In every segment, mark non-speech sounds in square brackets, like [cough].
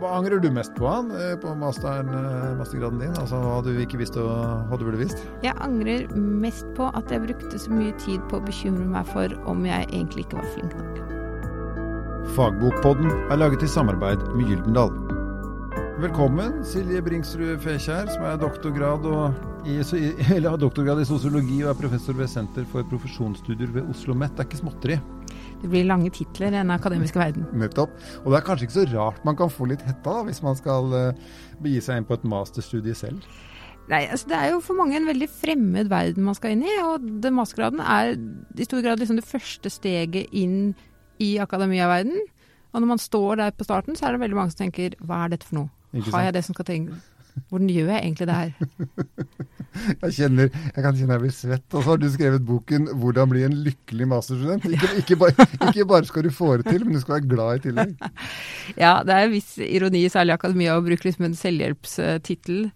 Hva angrer du mest på han, eh, på masteren, eh, mastergraden din? Altså hva du ikke visste og hva du burde visst? Jeg angrer mest på at jeg brukte så mye tid på å bekymre meg for om jeg egentlig ikke var flink nok. Fagbokpodden er laget i samarbeid med Gyldendal. Velkommen, Silje Bringsrud Fekjær, som er doktorgrad, i, [laughs] eller, doktorgrad i sosiologi og er professor ved Senter for profesjonsstudier ved Oslo OsloMet. Det er ikke småtteri? Det blir lange titler i den akademiske verden. Nettopp. Og det er kanskje ikke så rart man kan få litt hetta da, hvis man skal uh, begi seg inn på et masterstudie selv? Nei, altså Det er jo for mange en veldig fremmed verden man skal inn i. Og den mastergraden er i stor grad liksom det første steget inn i akademiaverden. Og når man står der på starten, så er det veldig mange som tenker hva er dette for noe? Har jeg det som skal Hvordan gjør jeg egentlig det her? jeg, kjenner, jeg kan kjenne jeg blir svett. Og så har du skrevet boken 'Hvordan bli en lykkelig masterstudent'. Ikke, ikke, bare, ikke, bare, skal du få det til, men du skal være glad i tillegg. [laughs] ja, det er en viss ironi, særlig akademia, å bruke liksom en selvhjelpstittel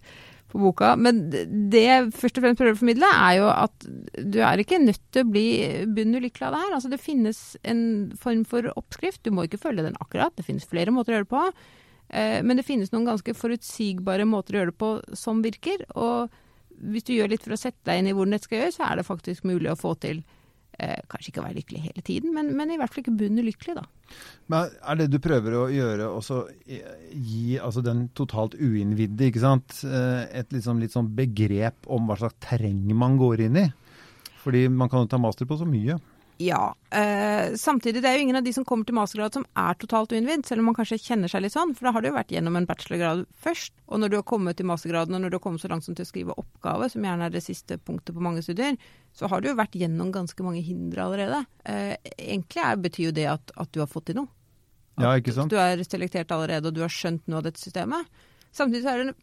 på boka. Men det jeg først og fremst prøver å formidle, er jo at du er ikke nødt til å bli bunn ulykkelig av det her. Altså det finnes en form for oppskrift. Du må ikke følge den akkurat. Det finnes flere måter å gjøre det på. Eh, men det finnes noen ganske forutsigbare måter å gjøre det på som virker. Og hvis du gjør litt for å sette deg inn i hvordan dette skal gjøres, så er det faktisk mulig å få til eh, kanskje ikke å være lykkelig hele tiden, men, men i hvert fall ikke bunn ulykkelig, da. Men Er det du prøver å gjøre, også gi altså den totalt uinnvidde, ikke sant, eh, et liksom, litt sånn begrep om hva slags terreng man går inn i? Fordi man kan jo ta master på så mye. Ja. Eh, samtidig, det er jo ingen av de som kommer til mastergrad som er totalt uinnvidd, selv om man kanskje kjenner seg litt sånn, for da har du jo vært gjennom en bachelorgrad først. Og når du har kommet til mastergraden, og når du har kommet så langt som til å skrive oppgave, som gjerne er det siste punktet på mange studier, så har du jo vært gjennom ganske mange hindre allerede. Eh, egentlig er, betyr jo det at, at, du har fått til noe. At ja, ikke sant? Du er selektert allerede, og du har skjønt noe av dette systemet. Samtidig så er det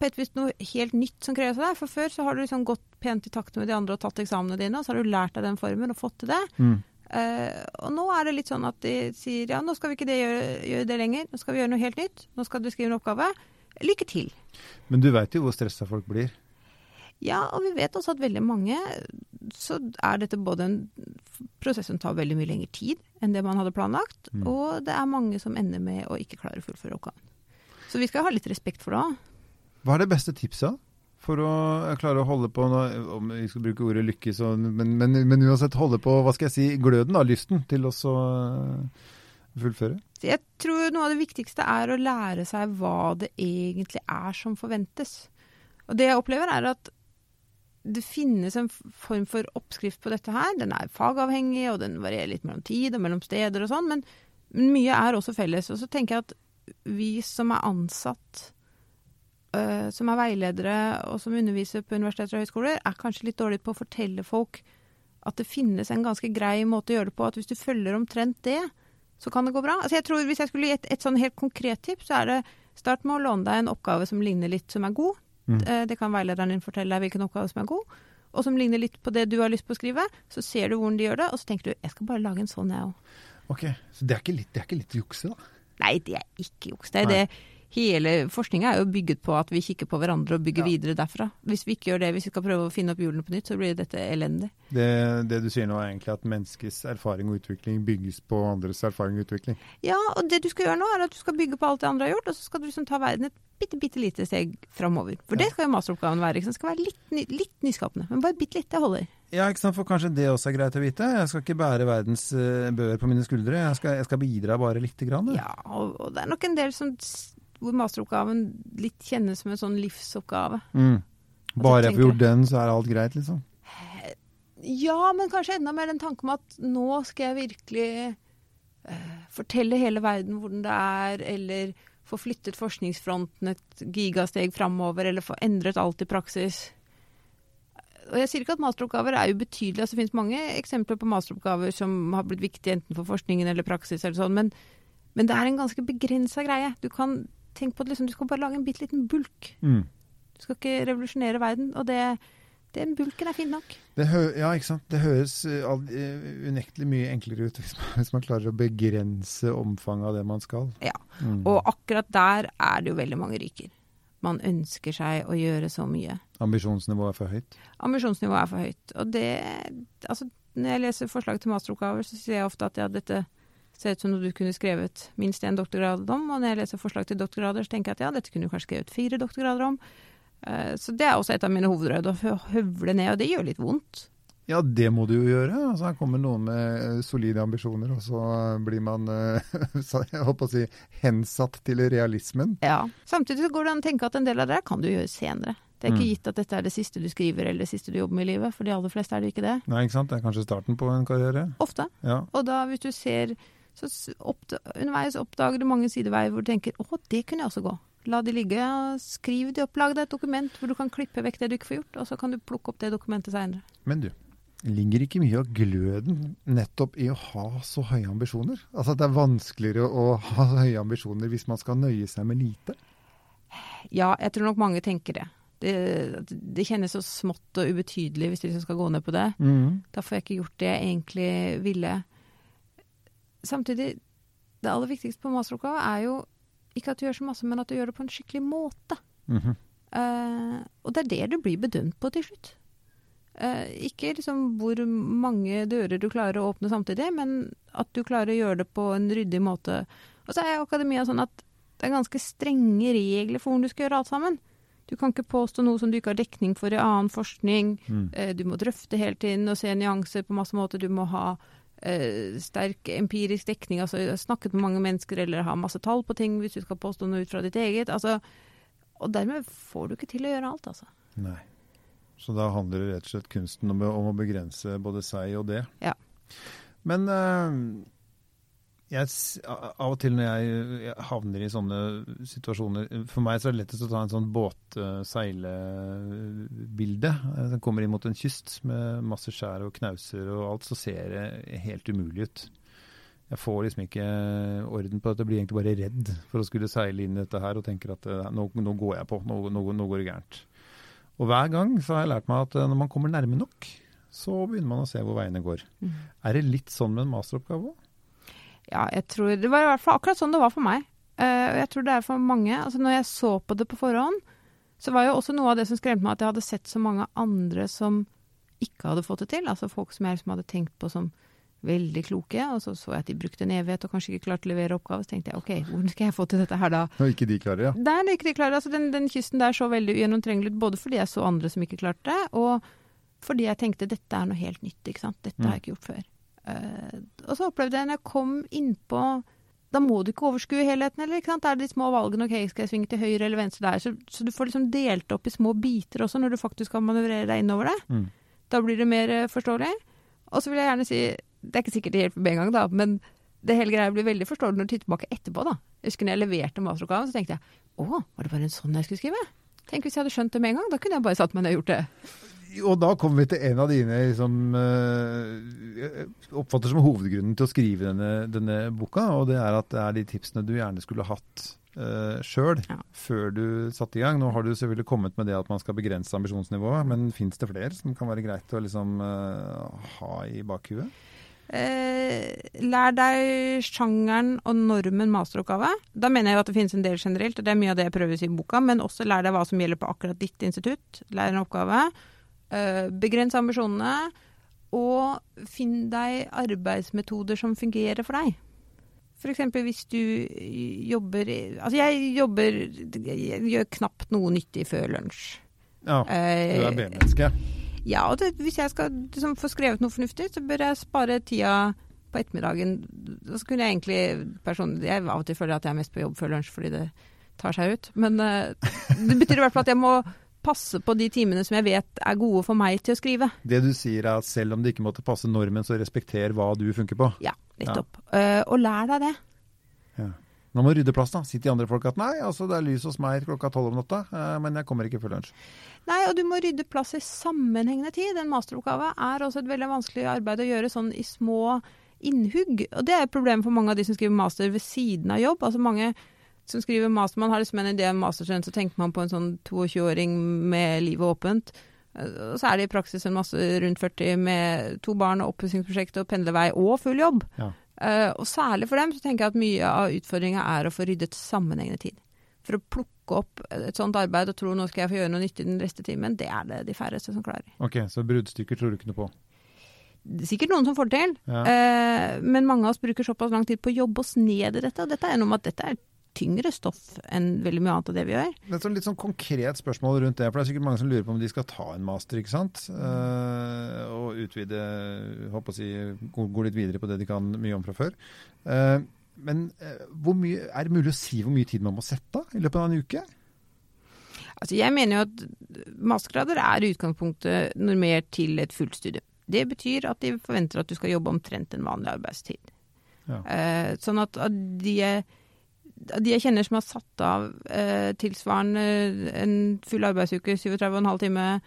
på et vis noe helt nytt som kreves av deg. For før så har du liksom gått pent i takt med de andre og tatt eksamene dine, og så har du lært deg den formen og fått til det. Mm. Uh, og nå er det litt sånn at de sier ja, nå skal vi ikke det gjøre, gjøre, det lenger, nå skal vi gjøre noe helt nytt. Nå skal du skrive en oppgave. Lykke til. Men du veit jo hvor stressa folk blir? Ja, og vi vet også at veldig mange så er dette både en prosess som tar veldig mye lengre tid enn det man hadde planlagt, mm. og det er mange som ender med å ikke klare å fullføre oppgaven. Så vi skal ha litt respekt for det òg. Hva er det beste tipset for å klare å holde på om vi skal bruke ordet lykke, så, men, men, men, uansett holde på hva skal jeg si, gløden, da, lysten til å eh, fullføre? Jeg tror noe av det viktigste er å lære seg hva det egentlig er som forventes. Og det jeg opplever, er at det finnes en form for oppskrift på dette her. Den er fagavhengig, og den varierer litt mellom tid og mellom steder og sånn, men mye er også felles. Og så tenker jeg at vi som er ansatt uh, som er veiledere og som underviser på universiteter og høyskoler, er kanskje litt dårlige på å fortelle folk at det finnes en ganske grei måte å gjøre det på. At hvis du følger omtrent det, så kan det gå bra. Altså jeg tror Hvis jeg skulle gi et, et sånn helt konkret tips, så er det start med å låne deg en oppgave som ligner litt, som er god. Mm. Uh, det kan veilederen din fortelle deg hvilken oppgave som er god. Og som ligner litt på det du har lyst på å skrive. Så ser du hvordan de gjør det, og så tenker du jeg skal bare lage en sånn, jeg òg. Ok, Så det er ikke litt, det er ikke litt jukse, da? Nei, det er ikke juks. Det er Nei. det hele forskninga er jo bygget på at vi kikker på hverandre og bygger ja. videre derfra. Hvis vi ikke gjør det, hvis vi skal prøve å finne opp hjulene på nytt, så blir dette elendig. Det, det, du sier nå er egentlig at menneskets erfaring og utvikling bygges på andres erfaring og utvikling? Ja, og det du skal gjøre nå er at du skal bygge på alt det andre har gjort, og så skal du liksom ta verden et bitte, bitte lite steg framover. For ja. det skal jo masteroppgaven være. Ikke? Det skal være litt, litt, nyskapende, men bare bitte litt. Det holder. Ja, ikke sant? for kanskje det også er greit å vite. Jeg skal ikke bære verdens uh, på mine skuldre. Jeg skal, jeg skal bidra bare lite grann. Ja, og, og, det er nok en del som hvor masteroppgaven litt kjennes som en sånn livsoppgave. Mm. Bare jeg får gjort den, så er alt greit, liksom? Ja, men kanskje enda mer den tanken om at nå skal jeg virkelig uh, fortelle hele verden hvordan det er, eller få flyttet forskningsfronten et gigasteg framover, eller få endret alt i praksis. Og jeg sier ikke at masteroppgaver er ubetydelige. Altså, det finnes mange eksempler på masteroppgaver som har blitt viktige enten for forskningen eller praksis, eller sånn, men, men det er en ganske begrensa greie. Du kan tenk på at liksom, du skal bare lage en bitte liten bulk. Mm. Du skal ikke revolusjonere verden. Og det, den bulken er fin nok. ja, ikke sant. Det høres uh, unektelig mye enklere ut [laughs] hvis man, hvis man, klarer å begrense omfanget av det man skal. Ja, mm. og akkurat der er det jo veldig mange ryker. Man ønsker seg å gjøre så mye. Ambisjonsnivået er for høyt? Ambisjonsnivået er for høyt. Og det Altså, når jeg leser forslag til masteroppgaver, så sier jeg ofte at ja, dette ser ut som noe du kunne skrevet minst én doktorgrad om. Og når jeg leser forslag til doktorgrader, så tenker jeg at ja, dette kunne du kanskje skrevet fire doktorgrader om. Eh, så det er også et av mine hovedråd, å høvle ned, og det gjør litt vondt. Ja, det må du jo gjøre. Altså, her kommer noen med solide ambisjoner, og så blir man eh, [laughs] jeg håper å si, hensatt til realismen. Ja. Samtidig så går det an å tenke at en del av det kan du gjøre senere. Det er ikke Mm. gitt at dette er det siste du skriver eller det siste du jobber med i livet. For de aller fleste er det ikke det. Nei, ikke sant? Det er kanskje starten på en karriere? Ofte. Ja. Og da hvis du ser så s- underveis oppdager du mange sideveier hvor du tenker å, det kunne jeg også gå. La de ligge, skriv de opp, lag deg et dokument hvor du kan klippe vekk det du ikke får gjort, og så kan du plukke opp det dokumentet seinere. Men du, ligger ikke mye av gløden nettopp i å ha så høye ambisjoner? Altså at det er vanskeligere å ha høye ambisjoner hvis man skal nøye seg med lite? Ja, jeg tror nok mange tenker det. Det, det kjennes så smått og ubetydelig hvis de skal gå ned på det. Da får jeg ikke gjort det jeg egentlig ville. Samtidig, det aller viktigste på masteroppgave er jo ikke at du gjør så masse, men at du gjør det på en skikkelig måte. Mm -hmm. uh, og det er det du blir bedømt på til slutt. Uh, ikke liksom hvor mange dører du klarer å åpne samtidig, men at du klarer å gjøre det på en ryddig måte. Og så er akademia sånn at det er ganske strenge regler for hvordan du skal gjøre alt sammen. Du kan ikke påstå noe som du ikke har dekning for i annen forskning. Mm. Uh, Du må drøfte hele tiden og se nyanser på masse måter. Du må ha sterk empirisk dekning, altså snakket med mange mennesker eller har masse tall på ting hvis du skal påstå noe ut fra ditt eget. Altså, og dermed får du ikke til å gjøre alt, altså. Nei. Så da handler det rett og slett kunsten om, om å begrense både seg og det. Ja. Men eh, jeg, av og til når jeg, havner i sånne situasjoner For meg så er det lettest å ta en sånn båtseilebilde. Som kommer inn mot en kyst med masse skjær og knauser og alt, så ser det helt umulig ut. Jeg får liksom ikke orden på dette. Jeg blir egentlig bare redd for å skulle seile inn i dette her og tenker at eh, nå, nå går jeg på, nå, nå, nå går det gærent. Og hver gang så har jeg lært meg at eh, når man kommer nærme nok, så begynner man å se hvor veiene går. Er det litt sånn med en masteroppgave òg? Ja, jeg tror Det var i hvert fall akkurat sånn det var for meg. Og jeg tror det er for mange. Altså Når jeg så på det på forhånd, så var jo også noe av det som skremte meg at jeg hadde sett så mange andre som ikke hadde fått det til. Altså folk som jeg liksom hadde tenkt på som veldig kloke. Og så så jeg at de brukte en evighet og kanskje ikke klarte å levere oppgave. Så tenkte jeg OK, hvordan skal jeg få til dette her da? Når ikke de klarer, ja. Der, er ikke de klarer. Altså den, den kysten der så veldig ugjennomtrengelig ut, både fordi jeg så andre som ikke klarte det, og fordi jeg tenkte dette er noe helt nytt. ikke sant? Dette har jeg ikke gjort før. Eh, og så opplevde jeg når jeg kom innpå Da må du ikke overskue helheten heller. ikke sant? Det er de små valgene. ok, Skal jeg svinge til høyre eller venstre der? Så, så du får liksom delt opp i små biter også, når du faktisk kan manøvrere deg innover det. Mm. Da blir det mer eh, forståelig. Og så vil jeg gjerne si Det er ikke sikkert det hjelper med en gang, da, men det hele greia blir veldig forståelig når du titter tilbake etterpå. da. Jeg husker når jeg leverte masteroppgaven, så tenkte jeg å, var det bare en sånn jeg skulle skrive? Tenk hvis jeg hadde skjønt det med en gang. Da kunne jeg bare satt meg ned og gjort det. Og da kommer vi til en av dine som eh, oppfatter som hovedgrunnen til å skrive denne, denne boka, og det er at det er de tipsene du gjerne skulle hatt uh, sjøl Ja. før du satte i gang. Nå har du selvfølgelig kommet med det at man skal begrense ambisjonsnivået, men fins det flere som kan være greit å liksom uh, ha i bakhuet? Eh, lær deg sjangeren og normen masteroppgave. Da mener jeg at det finnes en del generelt, og det er mye av det jeg prøver å si i boka, men også lær deg hva som gjelder på akkurat ditt institutt. Lær en oppgave. Eh, begrens ambisjonene, og finn deg arbeidsmetoder som fungerer for deg. F.eks. hvis du jobber Altså, jeg jobber Jeg gjør knapt noe nyttig før lunsj. Ja, Eh, du er B-menneske. ja, og det, hvis jeg skal liksom, få skrevet noe fornuftig, så bør jeg spare tida på ettermiddagen. Da så kunne jeg egentlig personlig Jeg av og til føler at jeg er mest på jobb før lunsj fordi det tar seg ut. Men eh, det betyr i hvert fall at jeg må passe på de timene som jeg vet er gode for meg til å skrive. Det du sier er at selv om det ikke måtte passe normen, så respekter hva du funker på. Ja, nettopp. Eh, og lær deg det. Ja. Nå må du rydde plass, da. Si til andre folk at nei, altså det er lys hos meg klokka tolv om natta, eh, men jeg kommer ikke før lunsj. Nei, og du må rydde plass i sammenhengende tid. En masteroppgave er også et veldig vanskelig arbeid å gjøre sånn i små innhugg. Og det er et problem for mange av de som skriver master ved siden av jobb. Altså mange som skriver master, man har liksom en idé om masterstudent, så tenker man på en sånn 22-åring med livet åpent. Eh, Og så er det i praksis en masse rundt 40 med to barn og oppussingsprosjekt og pendlervei og full jobb. Ja. Uh, og særlig for dem så tenker jeg at mye av utfordringa er å få ryddet sammenhengende tid. For å plukke opp et sånt arbeid og tro nå skal jeg få gjøre noe nyttig den neste timen, det er det de færreste som klarer. Ok, så bruddstykker tror du ikke noe på? Er Sikkert noen som får det til, Ja. eh, men mange av oss bruker såpass lang tid på å jobbe oss ned i dette. Og dette er noe med at dette er tyngre stoff enn veldig mye annet av det vi gjør. Det er et litt sånn konkret spørsmål rundt det, for det er sikkert mange som lurer på om de skal ta en master, ikke sant? Uh, og utvide, håper å si, gå, litt videre på det de kan mye om fra før. Uh, men eh, hvor mye, er det mulig å si hvor mye tid man må sette i løpet av en uke? Altså, jeg mener jo at mastergrader er i utgangspunktet normert til et fullstudium. Det betyr at de forventer at du skal jobbe omtrent en vanlig arbeidstid. Ja. Eh, sånn at, at de, de jeg kjenner som har satt av eh, tilsvarende en full arbeidsuke, 37,5 timer,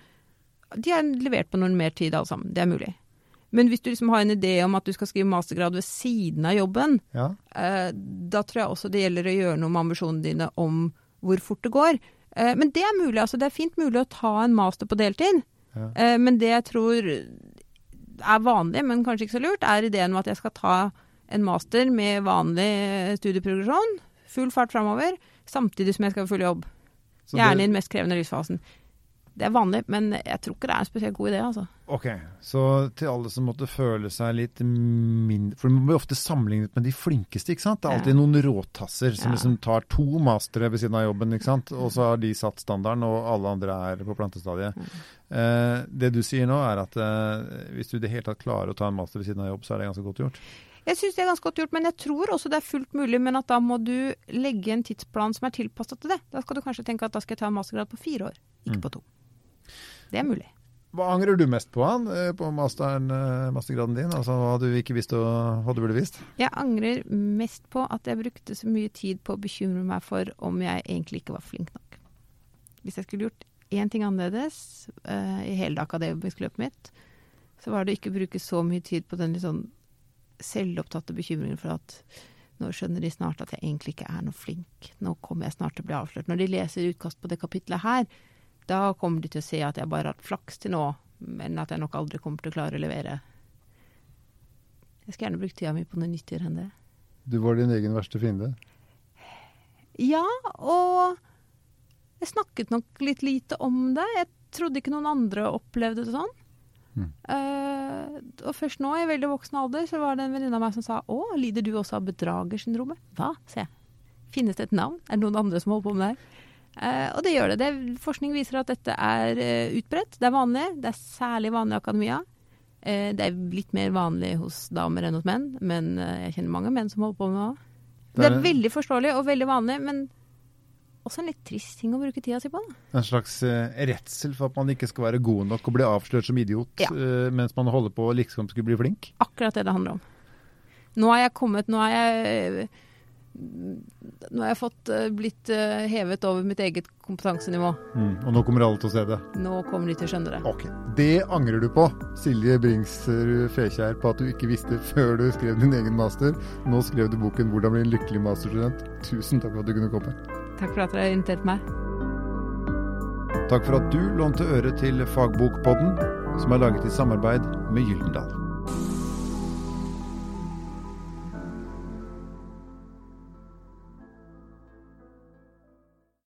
de har levert på normert tid alle sammen. Det er mulig. Men hvis du liksom har en idé om at du skal skrive mastergrad ved siden av jobben, Ja. Eh, da tror jeg også det gjelder å gjøre noe med ambisjonene dine om hvor fort det går. Eh, men det er mulig. altså Det er fint mulig å ta en master på deltid. Ja. Eh, men det jeg tror er vanlig, men kanskje ikke så lurt, er ideen om at jeg skal ta en master med vanlig studieprogresjon, full fart framover, samtidig som jeg skal ha full jobb. Så Gjerne i den mest krevende livsfasen. Det er vanlig, men jeg tror ikke det er en spesielt god idé, altså. Ok, så til alle som måtte føle seg litt mindre For man blir ofte sammenlignet med de flinkeste, ikke sant? Det er alltid noen råtasser som Ja. liksom tar to mastere ved siden av jobben, ikke sant? Og så har de satt standarden, og alle andre er på plantestadiet. Eh, det du sier nå er at eh, hvis du i det hele tatt klarer å ta en master ved siden av jobb, så er det ganske godt gjort. Jeg syns det er ganske godt gjort, men jeg tror også det er fullt mulig. Men at da må du legge en tidsplan som er tilpasset til det. Da skal du kanskje tenke at da skal jeg ta en mastergrad på fire år, ikke Mm. på to. Det er mulig. Hva angrer du mest på, han, eh, på masteren, eh, mastergraden din? Altså hva du ikke visste og hva du burde visst? Jeg angrer mest på at jeg brukte så mye tid på å bekymre meg for om jeg egentlig ikke var flink nok. Hvis jeg skulle gjort én ting annerledes uh, i hele det akademiske løpet mitt, så var det ikke å bruke så mye tid på den litt sånn selvopptatte bekymringen for at nå skjønner de snart at jeg egentlig ikke er noe flink. Nå kommer jeg snart til å bli avslørt. Når de leser utkast på det kapitlet her, da kommer de til å se at jeg bare har hatt flaks til nå, men at jeg nok aldri kommer til å klare å levere. Jeg skal gjerne bruke tida mi på noe nyttigere enn det. Du var din egen verste fiende. Ja, og jeg snakket nok litt lite om det. Jeg trodde ikke noen andre opplevde det sånn. Mm. Eh, og først nå, i veldig voksen alder, så var det en venninne av meg som sa å, lider du også av bedragersyndromet? Hva, sa jeg. Finnes det et navn? Er det noen andre som holder på med det? Eh, og det gjør det. det. Forskning viser at dette er uh, utbredt. Det er vanlig. Det er særlig vanlig i akademia. Uh, det er litt mer vanlig hos damer enn hos menn, men jeg kjenner mange menn som holder på med det òg. Det er- er veldig forståelig og veldig vanlig, men også en litt trist ting å bruke tida si på. Da. En slags uh, redsel for at man ikke skal være god nok og bli avslørt som idiot Ja. uh, mens man holder på å liksom skulle bli flink. Akkurat det det handler om. Nå har jeg kommet Nå har jeg Nå har jeg fått uh, blitt uh, hevet over mitt eget kompetansenivå. Mm. Og nå kommer alle til å se det. Nå kommer de til å skjønne det. Ok, Det angrer du på, Silje Bringsrud Fekjær, på at du ikke visste før du skrev din egen master. Nå skrev du boken 'Hvordan bli en lykkelig masterstudent'. Tusen takk for at du kunne komme. Takk for at dere har invitert meg. Takk for at du lånte øre til Fagbokpodden, som er laget i samarbeid med Gyldendal.